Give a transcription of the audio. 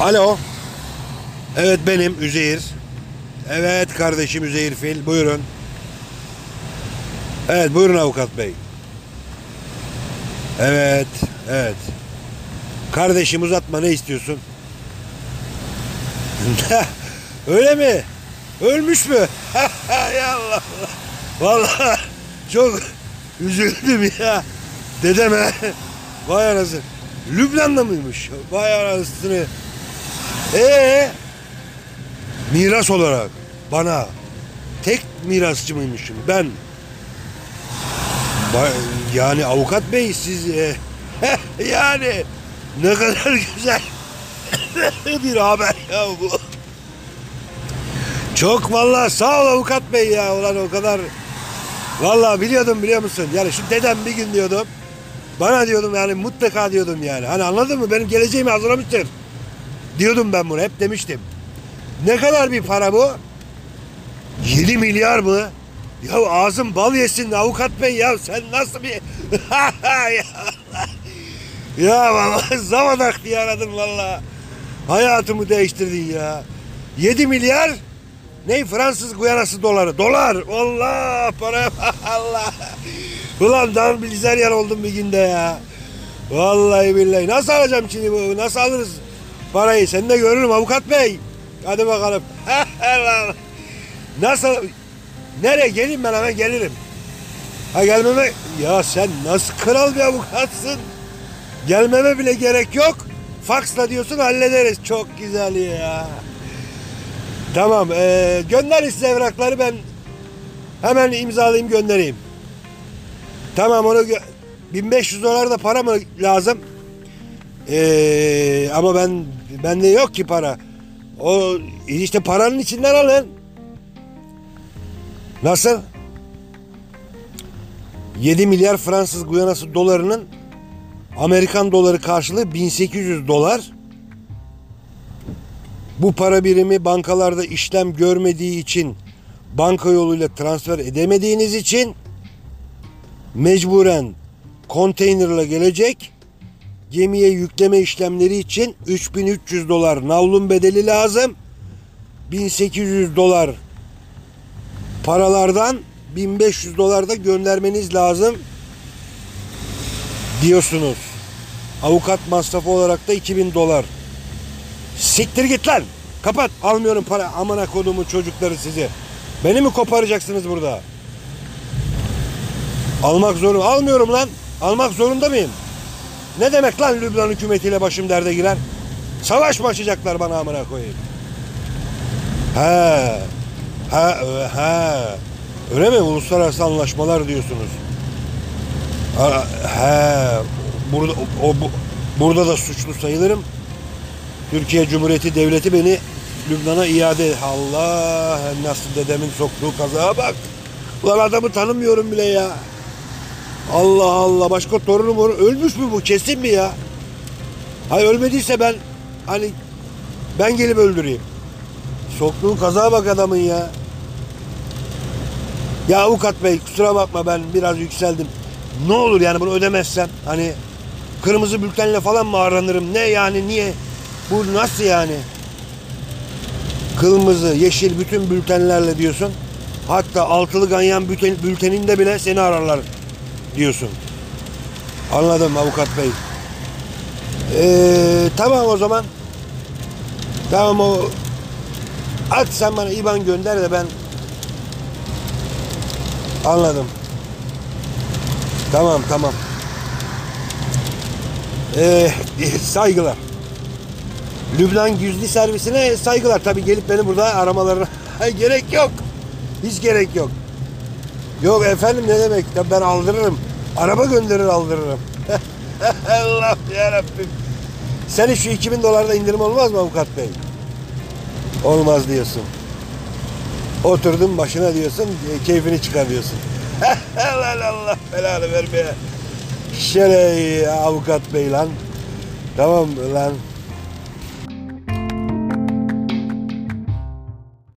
Alo. Evet benim Üzeyir. Evet kardeşim Üzeyir Fil. Buyurun. Evet buyurun avukat bey. Evet. Evet. Kardeşim uzatma ne istiyorsun? Öyle mi? Ölmüş mü? Hay Allah Allah. Vallahi çok üzüldüm ya. Dedeme. Vay anasını. Lübnan'da mıymış? Vay anasını. Ee, miras olarak bana tek mirasçı mıymışım ben? Yani avukat bey siz e, yani ne kadar güzel bir haber ya bu. Çok vallahi sağ ol avukat bey ya ulan o kadar vallahi biliyordum biliyor musun? Yani şu dedem bir gün diyordum. Bana diyordum yani mutlaka diyordum yani. Hani anladın mı? Benim geleceğimi hazırlamıştır. Diyordum ben bunu hep demiştim. Ne kadar bir para bu? 7 milyar mı? Ya ağzım bal yesin avukat bey ya sen nasıl bir... ya, vallahi zaman aktı yaradın valla. Hayatımı değiştirdin ya. 7 milyar ne Fransız Guyanası doları. Dolar. Allah para Allah. Ulan dan bilgisayar oldum bir günde ya. Vallahi billahi. Nasıl alacağım şimdi bu? Nasıl alırız parayı? Seni de görürüm avukat bey. Hadi bakalım. Nasıl? Nereye geleyim ben hemen gelirim. Ha gelmeme... Ya sen nasıl kral bir avukatsın? Gelmeme bile gerek yok. Faksla diyorsun hallederiz. Çok güzel ya. Tamam. Ee, gönder size evrakları ben hemen imzalayayım göndereyim. Tamam onu gö- 1500 dolar da para mı lazım? Ee, ama ben bende yok ki para. O işte paranın içinden alın. Nasıl? 7 milyar Fransız Guyanası dolarının Amerikan doları karşılığı 1800 dolar. Bu para birimi bankalarda işlem görmediği için banka yoluyla transfer edemediğiniz için mecburen konteynerla gelecek. Gemiye yükleme işlemleri için 3300 dolar navlun bedeli lazım. 1800 dolar paralardan 1500 dolar da göndermeniz lazım diyorsunuz. Avukat masrafı olarak da 2000 dolar. Siktir git lan. Kapat. Almıyorum para. Amına kodumu çocukları sizi. Beni mi koparacaksınız burada? Almak zorunda. Almıyorum lan. Almak zorunda mıyım? Ne demek lan Lübnan hükümetiyle başım derde girer? Savaş mı açacaklar bana amına koyayım? He. Ha, he. Öyle mi? Uluslararası anlaşmalar diyorsunuz. Ha, he. Burada o, o- bu, burada da suçlu sayılırım. Türkiye Cumhuriyeti Devleti beni Lübnan'a iade. Allah nasıl dedemin soktuğu kazaya bak. Ulan adamı tanımıyorum bile ya. Allah Allah başka torunum var. Ölmüş mü bu kesin mi ya? Hay ölmediyse ben hani ben gelip öldüreyim. Soktuğu kaza bak adamın ya. Ya avukat bey kusura bakma ben biraz yükseldim. Ne olur yani bunu ödemezsem hani kırmızı bültenle falan mı aranırım? Ne yani niye? Bu nasıl yani? Kırmızı, yeşil bütün bültenlerle diyorsun. Hatta altılı ganyan bülten, bülteninde bile seni ararlar diyorsun. Anladım avukat bey. Ee, tamam o zaman. Tamam o at sen bana IBAN gönder de ben anladım. Tamam tamam. Ee, saygılar. Lübnan Güzli servisine saygılar. Tabi gelip beni burada aramalarına gerek yok. Hiç gerek yok. Yok efendim ne demek? Ya ben aldırırım. Araba gönderir aldırırım. Allah yarabbim. Senin şu 2000 dolarda indirim olmaz mı avukat bey? Olmaz diyorsun. Oturdun başına diyorsun, e, keyfini çıkar diyorsun. Lan Allah belanı vermeye. Şerey avukat bey lan. Tamam lan.